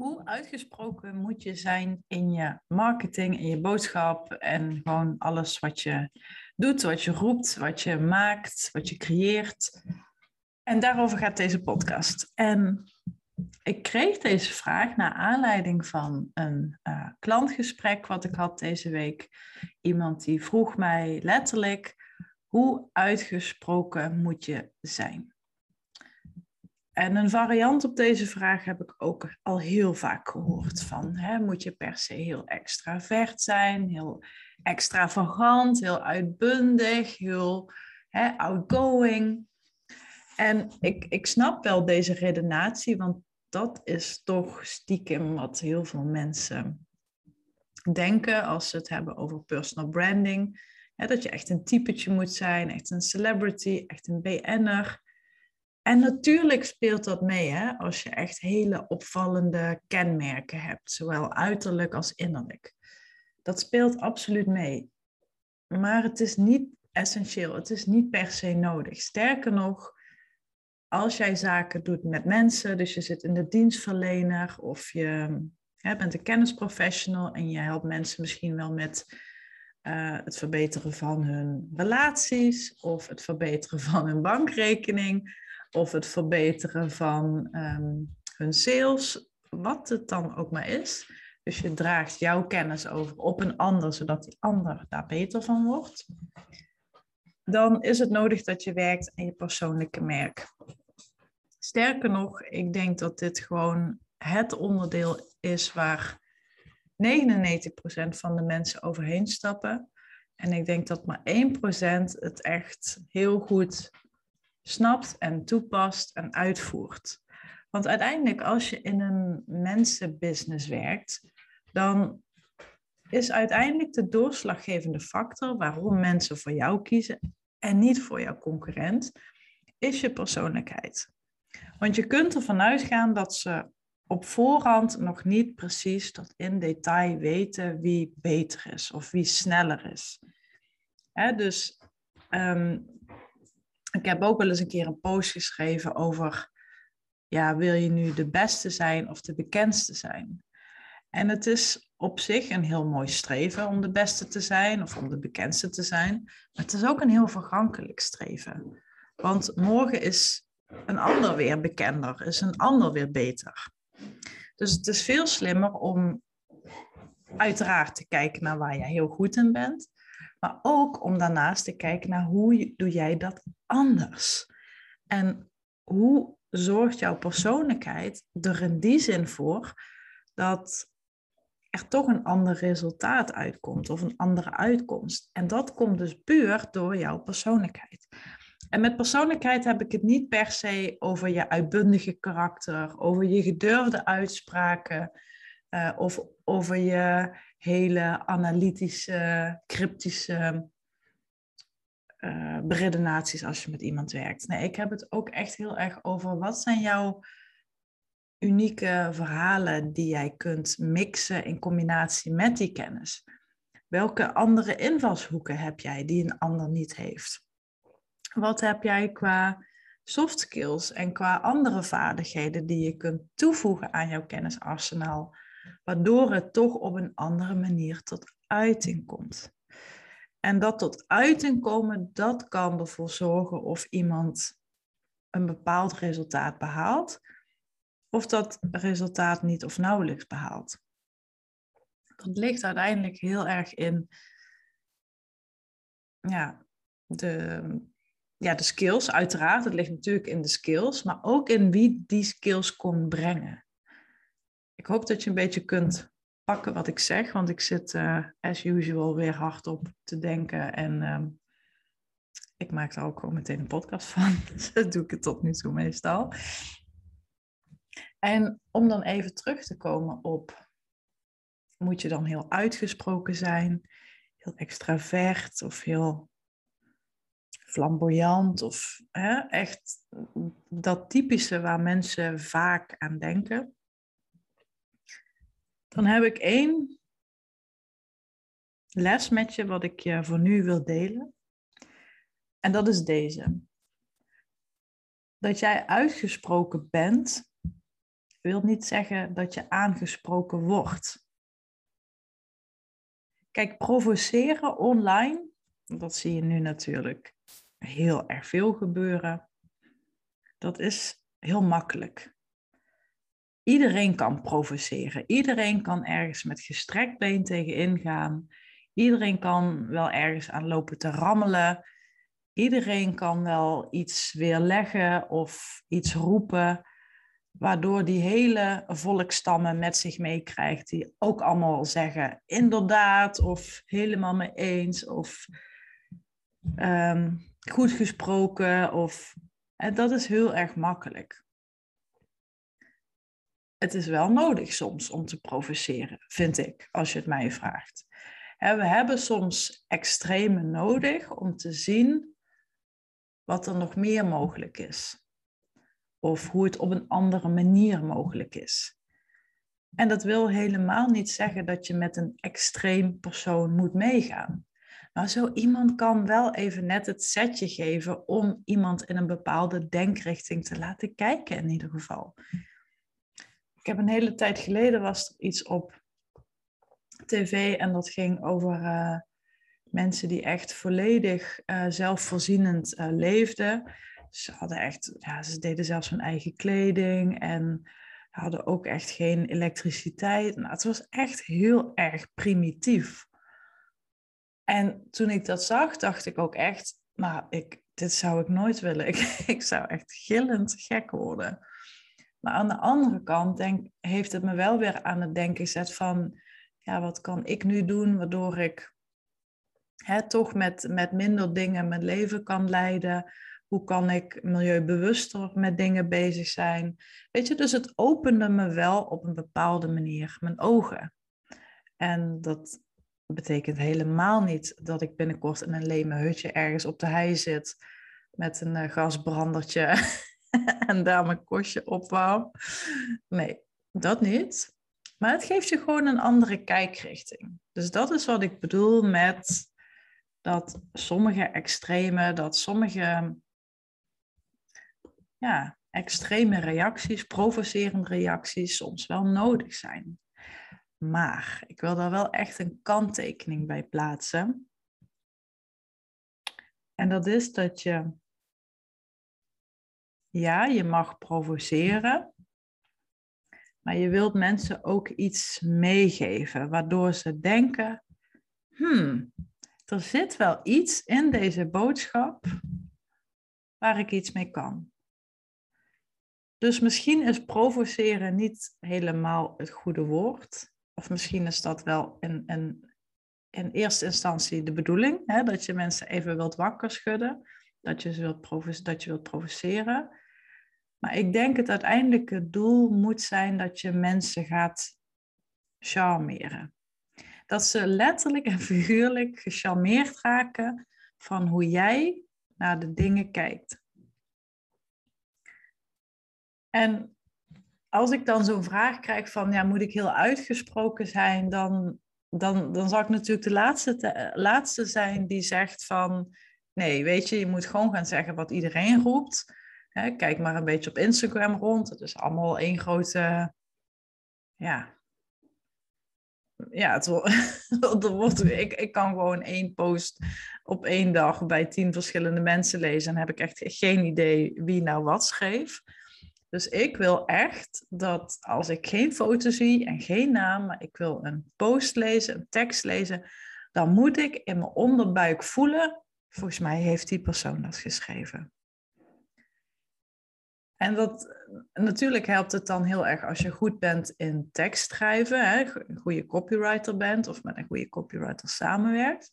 Hoe uitgesproken moet je zijn in je marketing, in je boodschap en gewoon alles wat je doet, wat je roept, wat je maakt, wat je creëert? En daarover gaat deze podcast. En ik kreeg deze vraag naar aanleiding van een uh, klantgesprek wat ik had deze week. Iemand die vroeg mij letterlijk: hoe uitgesproken moet je zijn? En een variant op deze vraag heb ik ook al heel vaak gehoord. Van, hè, moet je per se heel extravert zijn, heel extravagant, heel uitbundig, heel hè, outgoing. En ik, ik snap wel deze redenatie, want dat is toch stiekem wat heel veel mensen denken als ze het hebben over personal branding. Dat je echt een typetje moet zijn, echt een celebrity, echt een BN'er. En natuurlijk speelt dat mee hè, als je echt hele opvallende kenmerken hebt, zowel uiterlijk als innerlijk. Dat speelt absoluut mee. Maar het is niet essentieel, het is niet per se nodig. Sterker nog, als jij zaken doet met mensen, dus je zit in de dienstverlener of je hè, bent een kennisprofessional en je helpt mensen misschien wel met uh, het verbeteren van hun relaties of het verbeteren van hun bankrekening of het verbeteren van um, hun sales, wat het dan ook maar is. Dus je draagt jouw kennis over op een ander, zodat die ander daar beter van wordt. Dan is het nodig dat je werkt aan je persoonlijke merk. Sterker nog, ik denk dat dit gewoon het onderdeel is waar 99% van de mensen overheen stappen. En ik denk dat maar 1% het echt heel goed snapt en toepast en uitvoert. Want uiteindelijk, als je in een mensenbusiness werkt, dan is uiteindelijk de doorslaggevende factor waarom mensen voor jou kiezen en niet voor jouw concurrent, is je persoonlijkheid. Want je kunt ervan uitgaan dat ze op voorhand nog niet precies tot in detail weten wie beter is of wie sneller is. dus ehm, ik heb ook wel eens een keer een post geschreven over, ja, wil je nu de beste zijn of de bekendste zijn? En het is op zich een heel mooi streven om de beste te zijn of om de bekendste te zijn. Maar het is ook een heel vergankelijk streven. Want morgen is een ander weer bekender, is een ander weer beter. Dus het is veel slimmer om uiteraard te kijken naar waar je heel goed in bent. Maar ook om daarnaast te kijken naar hoe doe jij dat anders? En hoe zorgt jouw persoonlijkheid er in die zin voor dat er toch een ander resultaat uitkomt of een andere uitkomst? En dat komt dus puur door jouw persoonlijkheid. En met persoonlijkheid heb ik het niet per se over je uitbundige karakter, over je gedurfde uitspraken uh, of over je hele analytische, cryptische uh, beredenaties als je met iemand werkt. Nee, ik heb het ook echt heel erg over wat zijn jouw unieke verhalen die jij kunt mixen in combinatie met die kennis. Welke andere invalshoeken heb jij die een ander niet heeft? Wat heb jij qua soft skills en qua andere vaardigheden die je kunt toevoegen aan jouw kennisarsenaal? Waardoor het toch op een andere manier tot uiting komt. En dat tot uiting komen, dat kan ervoor zorgen of iemand een bepaald resultaat behaalt, of dat resultaat niet of nauwelijks behaalt. Dat ligt uiteindelijk heel erg in ja, de, ja, de skills, uiteraard. Het ligt natuurlijk in de skills, maar ook in wie die skills kon brengen ik hoop dat je een beetje kunt pakken wat ik zeg, want ik zit uh, as usual weer hardop te denken en uh, ik maak er ook gewoon meteen een podcast van. dat doe ik het tot nu toe meestal. En om dan even terug te komen op, moet je dan heel uitgesproken zijn? heel extravert of heel flamboyant of hè, echt dat typische waar mensen vaak aan denken, dan heb ik één les met je wat ik je voor nu wil delen. En dat is deze. Dat jij uitgesproken bent, wil niet zeggen dat je aangesproken wordt. Kijk, provoceren online, dat zie je nu natuurlijk heel erg veel gebeuren. Dat is heel makkelijk. Iedereen kan provoceren. Iedereen kan ergens met gestrekt been tegen ingaan. Iedereen kan wel ergens aan lopen te rammelen. Iedereen kan wel iets weerleggen of iets roepen, waardoor die hele volkstammen met zich meekrijgt, die ook allemaal zeggen inderdaad of helemaal mee eens of ehm, goed gesproken of en dat is heel erg makkelijk. Het is wel nodig soms om te provoceren, vind ik, als je het mij vraagt. We hebben soms extreme nodig om te zien wat er nog meer mogelijk is. Of hoe het op een andere manier mogelijk is. En dat wil helemaal niet zeggen dat je met een extreem persoon moet meegaan. Maar zo iemand kan wel even net het setje geven om iemand in een bepaalde denkrichting te laten kijken, in ieder geval. Ik heb een hele tijd geleden was er iets op tv en dat ging over uh, mensen die echt volledig uh, zelfvoorzienend uh, leefden. Ze hadden echt, ja, ze deden zelfs hun eigen kleding en hadden ook echt geen elektriciteit. Nou, het was echt heel erg primitief. En toen ik dat zag, dacht ik ook echt, nou, ik, dit zou ik nooit willen. Ik, ik zou echt gillend gek worden. Maar aan de andere kant denk, heeft het me wel weer aan het denken gezet van, ja, wat kan ik nu doen waardoor ik hè, toch met, met minder dingen mijn leven kan leiden? Hoe kan ik milieubewuster met dingen bezig zijn? Weet je, dus het opende me wel op een bepaalde manier mijn ogen. En dat betekent helemaal niet dat ik binnenkort in een leme hutje ergens op de hei zit met een uh, gasbrandertje en daar mijn kostje opwarm. Nee, dat niet. Maar het geeft je gewoon een andere kijkrichting. Dus dat is wat ik bedoel met dat sommige extreme, dat sommige ja, extreme reacties, provocerende reacties soms wel nodig zijn. Maar ik wil daar wel echt een kanttekening bij plaatsen. En dat is dat je, ja, je mag provoceren, maar je wilt mensen ook iets meegeven, waardoor ze denken, hmm, er zit wel iets in deze boodschap waar ik iets mee kan. Dus misschien is provoceren niet helemaal het goede woord. Of misschien is dat wel in, eerste instantie de bedoeling, hè, dat je mensen even wilt wakker schudden, dat je, ze dat je wilt provoceren. Maar ik denk het uiteindelijke doel moet zijn dat je mensen gaat charmeren. Dat ze letterlijk en figuurlijk gecharmeerd raken van hoe jij naar de dingen kijkt. En als ik dan zo'n vraag krijg van, ja, moet ik heel uitgesproken zijn, dan, dan, dan zal ik natuurlijk de laatste, laatste zijn die zegt van, nee, weet je, je moet gewoon gaan zeggen wat iedereen roept. Kijk maar een beetje op Instagram rond. Het is allemaal één grote, ja, ja, het, wordt, ik, ik kan gewoon één post op één dag bij tien verschillende mensen lezen en heb ik echt geen idee wie nou wat schreef. Dus ik wil echt dat als ik geen foto zie en geen naam, maar ik wil een post lezen, een tekst lezen, dan moet ik in mijn onderbuik voelen, volgens mij heeft die persoon dat geschreven. En dat, natuurlijk helpt het dan heel erg als je goed bent in tekst schrijven, hè, een goede copywriter bent of met een goede copywriter samenwerkt.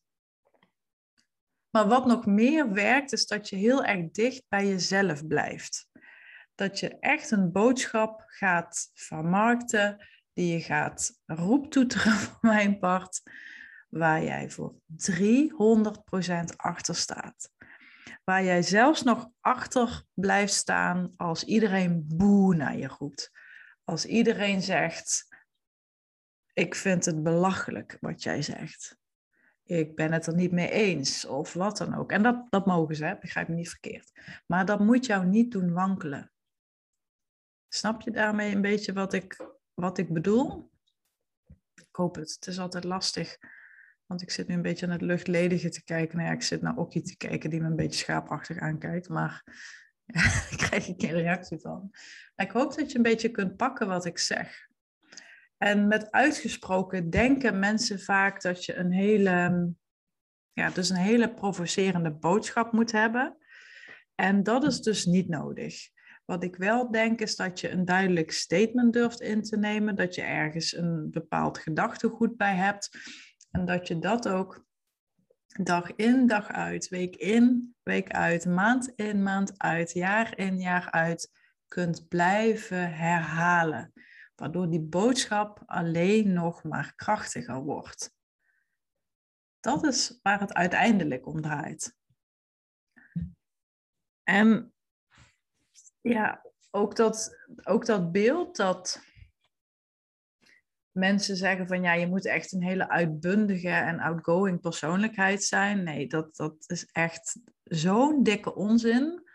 Maar wat nog meer werkt, is dat je heel erg dicht bij jezelf blijft dat je echt een boodschap gaat vermarkten, die je gaat roeptoeteren van mijn part, waar jij voor 300% achter staat. Waar jij zelfs nog achter blijft staan als iedereen boe naar je roept. Als iedereen zegt, ik vind het belachelijk wat jij zegt. Ik ben het er niet mee eens of wat dan ook. En dat, dat mogen ze, begrijp me niet verkeerd. Maar dat moet jou niet doen wankelen. Snap je daarmee een beetje wat ik, wat ik bedoel? Ik hoop het. Het is altijd lastig want ik zit nu een beetje aan het luchtledige te kijken. Nou ik zit naar Okkie te kijken die me een beetje schaapachtig aankijkt. Maar ja, daar krijg ik geen reactie van. Ik hoop dat je een beetje kunt pakken wat ik zeg. En met uitgesproken denken mensen vaak dat je een hele, ja, dus een hele provocerende boodschap moet hebben. En dat is dus niet nodig. Wat ik wel denk is dat je een duidelijk statement durft in te nemen, dat je ergens een bepaald gedachtegoed bij hebt en dat je dat ook dag in, dag uit, week in, week uit, maand in, maand uit, jaar in, jaar uit kunt blijven herhalen. Waardoor die boodschap alleen nog maar krachtiger wordt. Dat is waar het uiteindelijk om draait. En ja, ook dat, ook dat beeld dat mensen zeggen van ja, je moet echt een hele uitbundige en outgoing persoonlijkheid zijn. Nee, dat, dat is echt zo'n dikke onzin.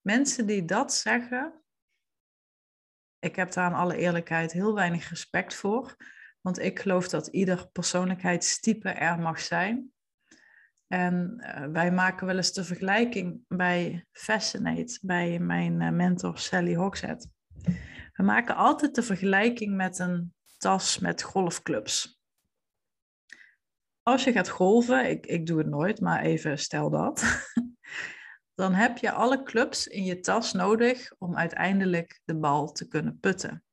Mensen die dat zeggen, ik heb daar aan alle eerlijkheid heel weinig respect voor. Want ik geloof dat ieder persoonlijkheidstype er mag zijn. En uh, wij maken wel eens de vergelijking bij Fascinate, bij mijn uh, mentor Sally Hogshead. We maken altijd de vergelijking met een tas met golfclubs. Als je gaat golven, ik, ik doe het nooit, maar even stel dat. Dan heb je alle clubs in je tas nodig om uiteindelijk de bal te kunnen putten.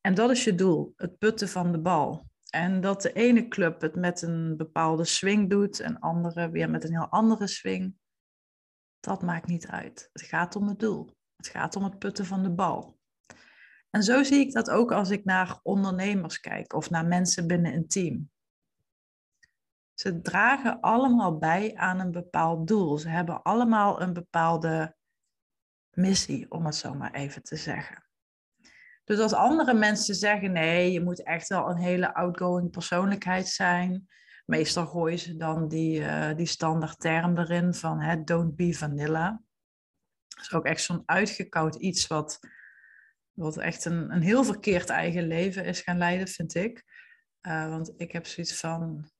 En dat is je doel, het putten van de bal. En dat de ene club het met een bepaalde swing doet en andere weer met een heel andere swing, dat maakt niet uit. Het gaat om het doel. Het gaat om het putten van de bal. En zo zie ik dat ook als ik naar ondernemers kijk of naar mensen binnen een team. Ze dragen allemaal bij aan een bepaald doel. Ze hebben allemaal een bepaalde missie, om het zo maar even te zeggen. Dus als andere mensen zeggen: nee, je moet echt wel een hele outgoing persoonlijkheid zijn. Meestal gooien ze dan die, uh, die standaard term erin van hè, don't be vanilla. Dat is ook echt zo'n uitgekoud iets wat wat echt een, een heel verkeerd eigen leven is gaan leiden, vind ik. Uh, want ik heb zoiets van.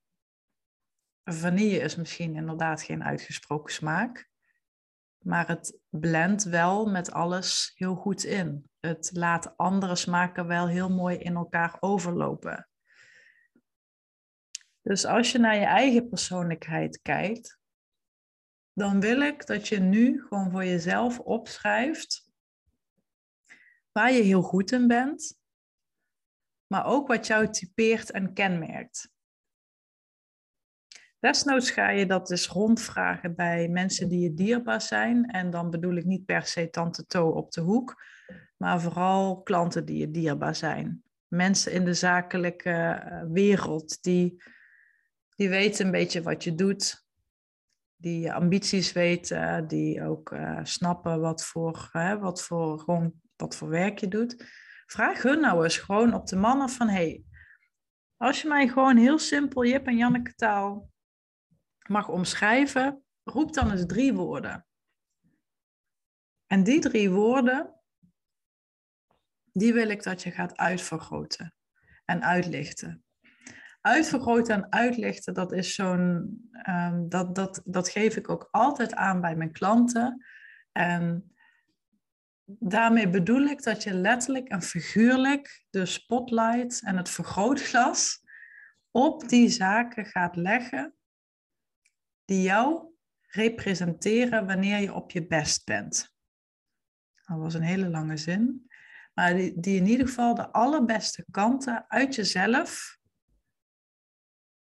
Vanille is misschien inderdaad geen uitgesproken smaak. Maar het blendt wel met alles heel goed in. Het laat andere smaken wel heel mooi in elkaar overlopen. Dus als je naar je eigen persoonlijkheid kijkt, dan wil ik dat je nu gewoon voor jezelf opschrijft waar je heel goed in bent, maar ook wat jou typeert en kenmerkt. Desnoods ga je dat dus rondvragen bij mensen die je dierbaar zijn. En dan bedoel ik niet per se tante To op de hoek, maar vooral klanten die je dierbaar zijn. Mensen in de zakelijke eh, wereld die, die weten een beetje wat je doet, die je ambities weten, die ook uh, snappen wat voor, hè, wat voor gewoon wat voor werk je doet. Vraag hun nou eens gewoon op de mannen van, hey, als je mij gewoon heel simpel Jip en Janneke taal mag omschrijven, roep dan eens drie woorden. En die drie woorden, die wil ik dat je gaat uitvergroten en uitlichten. Uitvergroten en uitlichten, dat is zo'n, um, dat, dat, dat geef ik ook altijd aan bij mijn klanten. En daarmee bedoel ik dat je letterlijk en figuurlijk de spotlight en het vergrootglas op die zaken gaat leggen die jou representeren wanneer je op je best bent. Dat was een hele lange zin, maar die, in ieder geval de allerbeste kanten uit jezelf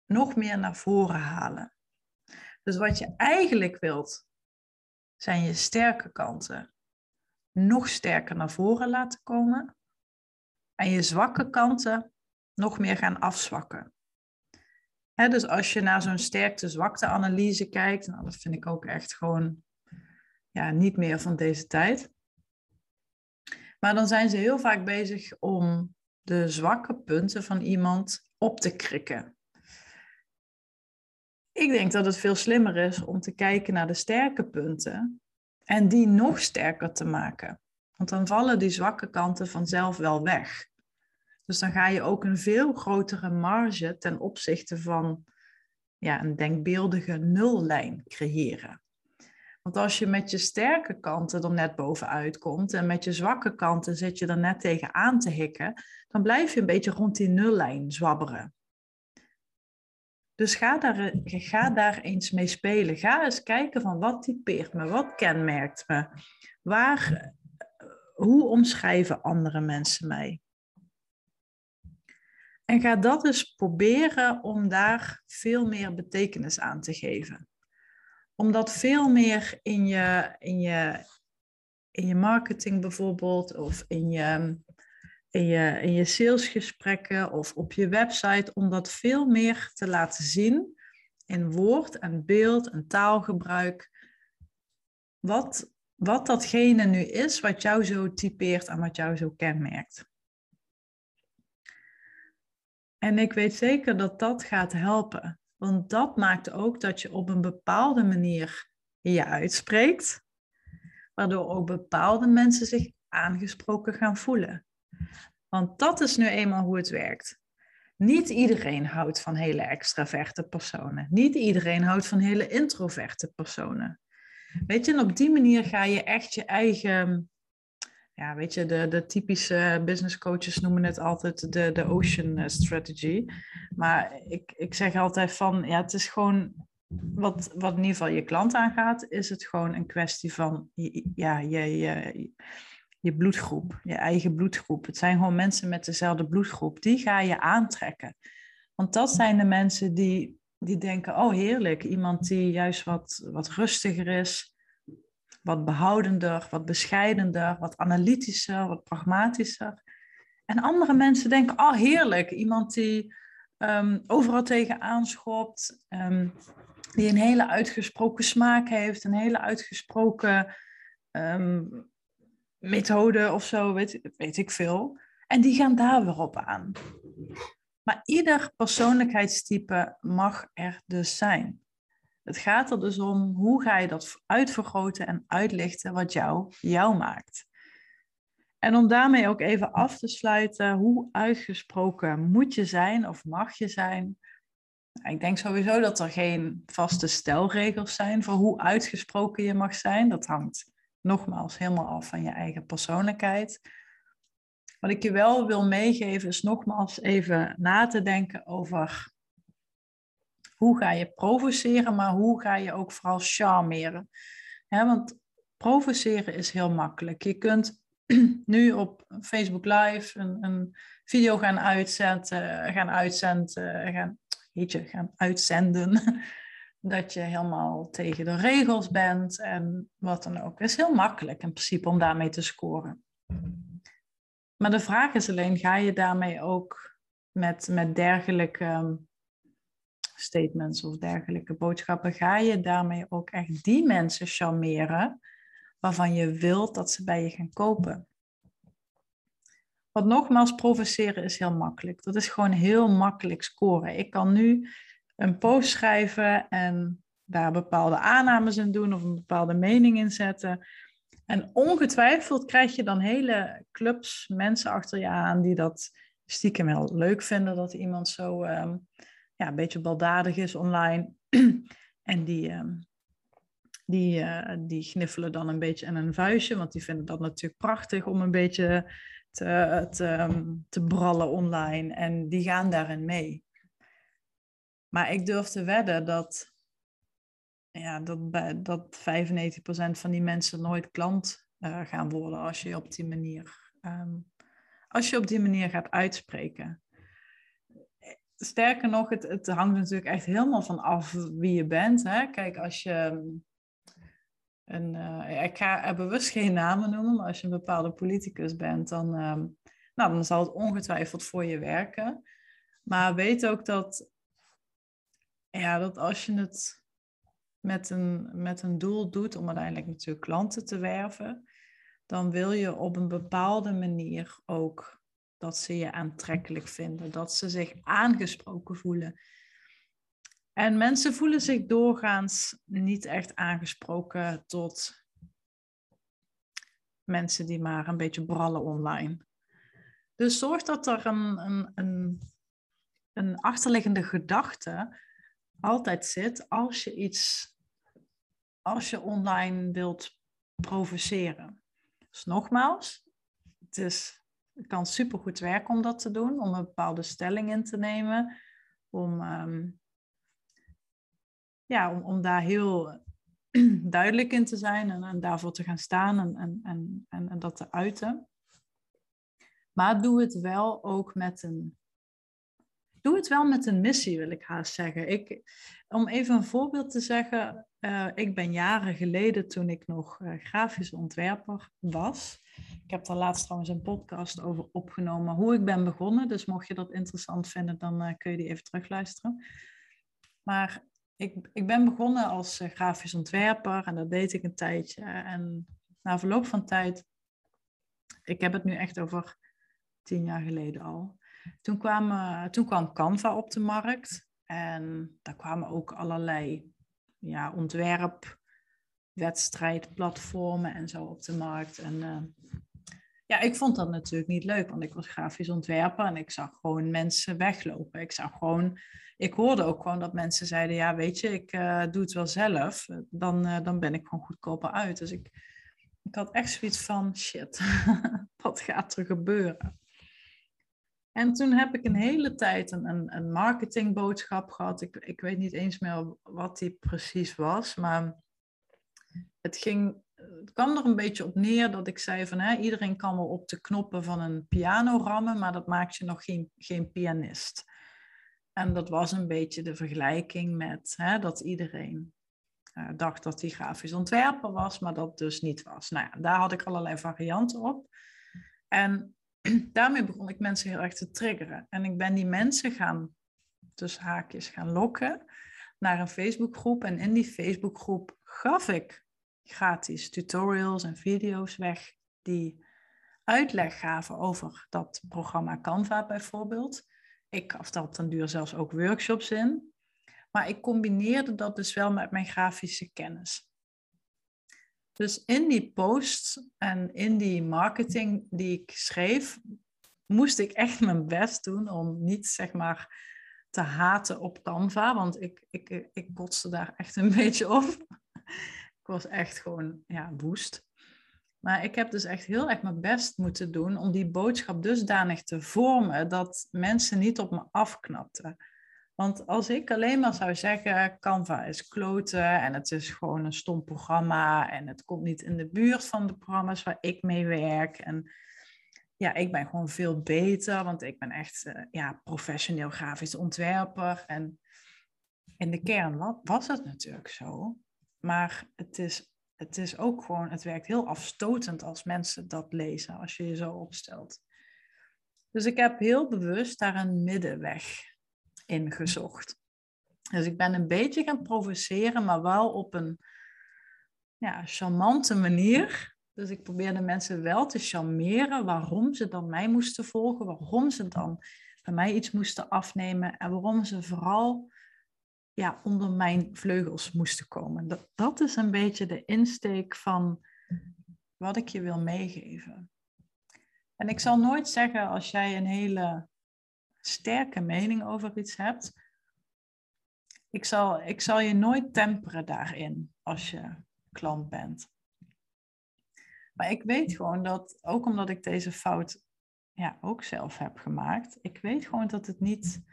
nog meer naar voren halen. Dus wat je eigenlijk wilt, zijn je sterke kanten nog sterker naar voren laten komen en je zwakke kanten nog meer gaan afzwakken. dus als je naar zo'n sterkte-zwakte-analyse kijkt, nou, dat vind ik ook echt gewoon ja, niet meer van deze tijd. Maar dan zijn ze heel vaak bezig om de zwakke punten van iemand op te krikken. Ik denk dat het veel slimmer is om te kijken naar de sterke punten en die nog sterker te maken. Want dan vallen die zwakke kanten vanzelf wel weg. Dus dan ga je ook een veel grotere marge ten opzichte van ja, een denkbeeldige nullijn creëren. Want als je met je sterke kanten er net bovenuit komt en met je zwakke kanten zit je er net tegenaan te hikken, dan blijf je een beetje rond die nullijn zwabberen. Dus ga daar, ga daar eens mee spelen. Ga eens kijken van wat typeert me, wat kenmerkt me. Waar, hoe omschrijven andere mensen mij? En ga dat eens proberen om daar veel meer betekenis aan te geven. Om dat veel meer in je, in je, in je marketing bijvoorbeeld, of in je, in, je, in je salesgesprekken of op je website, om dat veel meer te laten zien in woord en beeld en taalgebruik. Wat, wat datgene nu is wat jou zo typeert en wat jou zo kenmerkt. En ik weet zeker dat dat gaat helpen. Want dat maakt ook dat je op een bepaalde manier je uitspreekt, waardoor ook bepaalde mensen zich aangesproken gaan voelen. Want dat is nu eenmaal hoe het werkt. Niet iedereen houdt van hele extraverte personen. Niet iedereen houdt van hele introverte personen. Weet je, en op die manier ga je echt je eigen ja, weet je, de, de typische business coaches noemen het altijd de, de ocean eh, strategy. Maar ik, ik zeg altijd van, ja, het is gewoon, wat, wat in ieder geval je klant aangaat, is het gewoon een kwestie van, ja, je, je, je bloedgroep, je eigen bloedgroep. Het zijn gewoon mensen met dezelfde bloedgroep. Die ga je aantrekken. Want dat zijn de mensen die, die denken, oh heerlijk, iemand die juist wat, wat rustiger is wat behoudender, wat bescheidender, wat analytischer, wat pragmatischer. En andere mensen denken, oh heerlijk, iemand die um, overal tegen aanschopt, um, die een hele uitgesproken smaak heeft, een hele uitgesproken um, methode of zo, weet, weet ik veel. En die gaan daar weer op aan. Maar ieder persoonlijkheidstype mag er dus zijn. Het gaat er dus om hoe ga je dat uitvergroten en uitlichten wat jou jou maakt. En om daarmee ook even af te sluiten, hoe uitgesproken moet je zijn of mag je zijn? Ik denk sowieso dat er geen vaste stelregels zijn voor hoe uitgesproken je mag zijn. Dat hangt nogmaals helemaal af van je eigen persoonlijkheid. Wat ik je wel wil meegeven is nogmaals even na te denken over hoe ga je provoceren, maar hoe ga je ook vooral charmeren. want provoceren is heel makkelijk. Je kunt nu op Facebook Live een, een video gaan uitzetten, gaan uitzenden, gaan, je, gaan uitzenden. Dat je helemaal tegen de regels bent en wat dan ook. Het is heel makkelijk in principe om daarmee te scoren. Maar de vraag is alleen, ga je daarmee ook met, met dergelijke statements of dergelijke boodschappen, ga je daarmee ook echt die mensen charmeren waarvan je wilt dat ze bij je gaan kopen. Want nogmaals, provoceren is heel makkelijk. Dat is gewoon heel makkelijk scoren. Ik kan nu een post schrijven en daar bepaalde aannames in doen of een bepaalde mening in zetten. En ongetwijfeld krijg je dan hele clubs mensen achter je aan die dat stiekem heel leuk vinden dat iemand zo ehm, ja, een beetje baldadig is online. en die, uh, die, uh, die gniffelen dan een beetje in een vuistje, want die vinden dat natuurlijk prachtig om een beetje te, te, um, te brallen online. En die gaan daarin mee. Maar ik durf te wedden dat, ja, dat, dat 95% van die mensen nooit klant uh, gaan worden als je op die manier, um, als je op die manier gaat uitspreken sterker nog, het, het hangt natuurlijk echt helemaal van af wie je bent. Hè? Kijk, als je een, uh, ik ga er bewust geen namen noemen, maar als je een bepaalde politicus bent, dan, um, nou, dan zal het ongetwijfeld voor je werken. Maar weet ook dat ja, dat als je het met een, met een doel doet om uiteindelijk natuurlijk klanten te werven, dan wil je op een bepaalde manier ook dat ze je aantrekkelijk vinden, dat ze zich aangesproken voelen. En mensen voelen zich doorgaans niet echt aangesproken tot mensen die maar een beetje brallen online. Dus zorg dat er een, een, een, een achterliggende gedachte altijd zit als je iets, als je online wilt provoceren. Dus nogmaals, het, is, kan supergoed werken om dat te doen, om een bepaalde stelling in te nemen, om, ehm, ja, om, om daar heel duidelijk in te zijn en, en daarvoor te gaan staan en, en, en, en dat te uiten. Maar doe het wel ook met een. Doe het wel met een missie, wil ik haast zeggen. Ik, om even een voorbeeld te zeggen. Uh, ik ben jaren geleden, toen ik nog uh, grafisch ontwerper was. Ik heb daar laatst trouwens een podcast over opgenomen. Hoe ik ben begonnen. Dus mocht je dat interessant vinden, dan uh, kun je die even terugluisteren. Maar ik, ik ben begonnen als grafisch ontwerper en dat deed ik een tijdje. En na verloop van tijd, ik heb het nu echt over tien jaar geleden al. Toen kwam, toen kwam Canva op de markt en daar kwamen ook allerlei ja, ontwerpwedstrijdplatformen en zo op de markt. En uh, ja, ik vond dat natuurlijk niet leuk, want ik was grafisch ontwerper en ik zag gewoon mensen weglopen. Ik zag gewoon, ik hoorde ook gewoon dat mensen zeiden, ja weet je, ik uh, doe het wel zelf, dan, dan ben ik gewoon goedkoper uit. Dus ik, ik had echt zoiets van, shit, wat gaat er gebeuren? En toen heb ik een hele tijd een, een, een marketingboodschap gehad. Ik, ik weet niet eens meer wat die precies was, maar het, ging, het kwam er een beetje op neer dat ik zei van hè, iedereen kan wel op de knoppen van een piano rammen, maar dat maakt je nog geen, geen pianist. En dat was een beetje de vergelijking met hè, dat iedereen uh, dacht dat hij grafisch ontwerper was, maar dat dus niet was. Nou ja, daar had ik allerlei varianten op. En daarmee begon ik mensen heel erg te triggeren. En ik ben die mensen gaan, dus haakjes, gaan lokken naar een Facebookgroep. En in die Facebookgroep gaf ik gratis tutorials en video's weg die uitleg gaven over dat programma Canva bijvoorbeeld. Ik gaf daar op duur zelfs ook workshops in. Maar ik combineerde dat dus wel met mijn grafische kennis. Dus in die posts en in die marketing die ik schreef, moest ik echt mijn best doen om niet zeg maar te haten op Canva, want ik, ik, ik kotste daar echt een beetje op. ik was echt gewoon ja, woest. Maar ik heb dus echt heel erg mijn best moeten doen om die boodschap dusdanig te vormen dat mensen niet op me afknapten. Want als ik alleen maar zou zeggen, Canva is kloten en het is gewoon een stom programma en het komt niet in de buurt van de programma's waar ik mee werk. En ja, ik ben gewoon veel beter, want ik ben echt uh, ja, professioneel grafisch ontwerper. En in de kern was het natuurlijk zo. Maar het is, het is ook gewoon, het werkt heel afstotend als mensen dat lezen, als je je zo opstelt. Dus ik heb heel bewust daar een middenweg ingezocht. Dus ik ben een beetje gaan provoceren, maar wel op een ja, charmante manier. Dus ik probeerde mensen wel te charmeren waarom ze dan mij moesten volgen, waarom ze dan bij mij iets moesten afnemen en waarom ze vooral ja, onder mijn vleugels moesten komen. Dat, dat is een beetje de insteek van wat ik je wil meegeven. En ik zal nooit zeggen als jij een hele sterke mening over iets hebt, ik zal, ik zal je nooit temperen daarin als je klant bent. Maar ik weet gewoon dat, ook omdat ik deze fout ja, ook zelf heb gemaakt, ik weet gewoon dat het niet.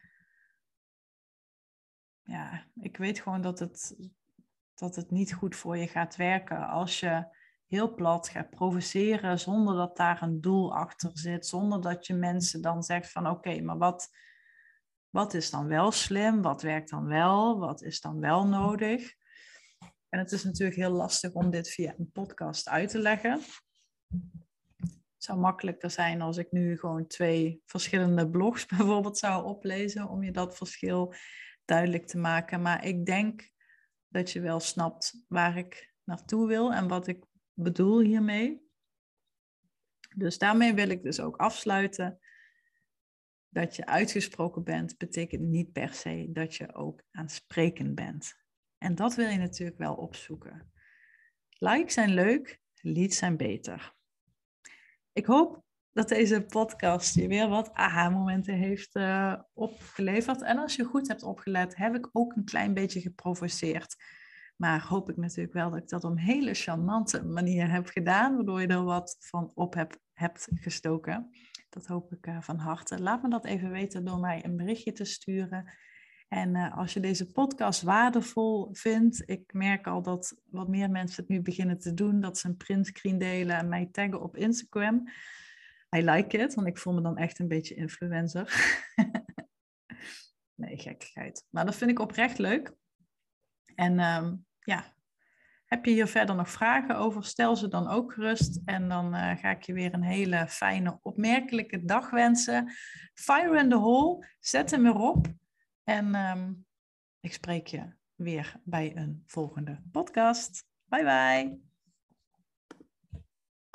Ja, ik weet gewoon dat het, dat het niet goed voor je gaat werken als je heel plat gaat provoceren zonder dat daar een doel achter zit, zonder dat je mensen dan zegt van oké, maar wat, wat is dan wel slim, wat werkt dan wel, wat is dan wel nodig. En het is natuurlijk heel lastig om dit via een podcast uit te leggen. Het zou makkelijker zijn als ik nu gewoon twee verschillende blogs bijvoorbeeld zou oplezen om je dat verschil duidelijk te maken. Maar ik denk dat je wel snapt waar ik naartoe wil en wat ik bedoel hiermee. Dus daarmee wil ik dus ook afsluiten. Dat je uitgesproken bent, betekent niet per se dat je ook aansprekend bent. En dat wil je natuurlijk wel opzoeken. Likes zijn leuk, leads zijn beter. Ik hoop dat deze podcast je weer wat aha-momenten heeft uh, opgeleverd. En als je goed hebt opgelet, heb ik ook een klein beetje geprovoceerd. Maar hoop ik natuurlijk wel dat ik dat op een hele charmante manier heb gedaan, waardoor je er wat van op heb, hebt gestoken. Dat hoop ik uh, van harte. Laat me dat even weten door mij een berichtje te sturen. En uh, als je deze podcast waardevol vindt, ik merk al dat wat meer mensen het nu beginnen te doen, dat ze een printscreen delen en mij taggen op Instagram. I like it, want ik voel me dan echt een beetje influencer. nee, gekkigheid. Maar dat vind ik oprecht leuk. En um, ja, heb je hier verder nog vragen over, stel ze dan ook gerust. En dan uh, ga ik je weer een hele fijne, opmerkelijke dag wensen. Fire in the hole, zet hem erop. En um, ik spreek je weer bij een volgende podcast. Bye bye.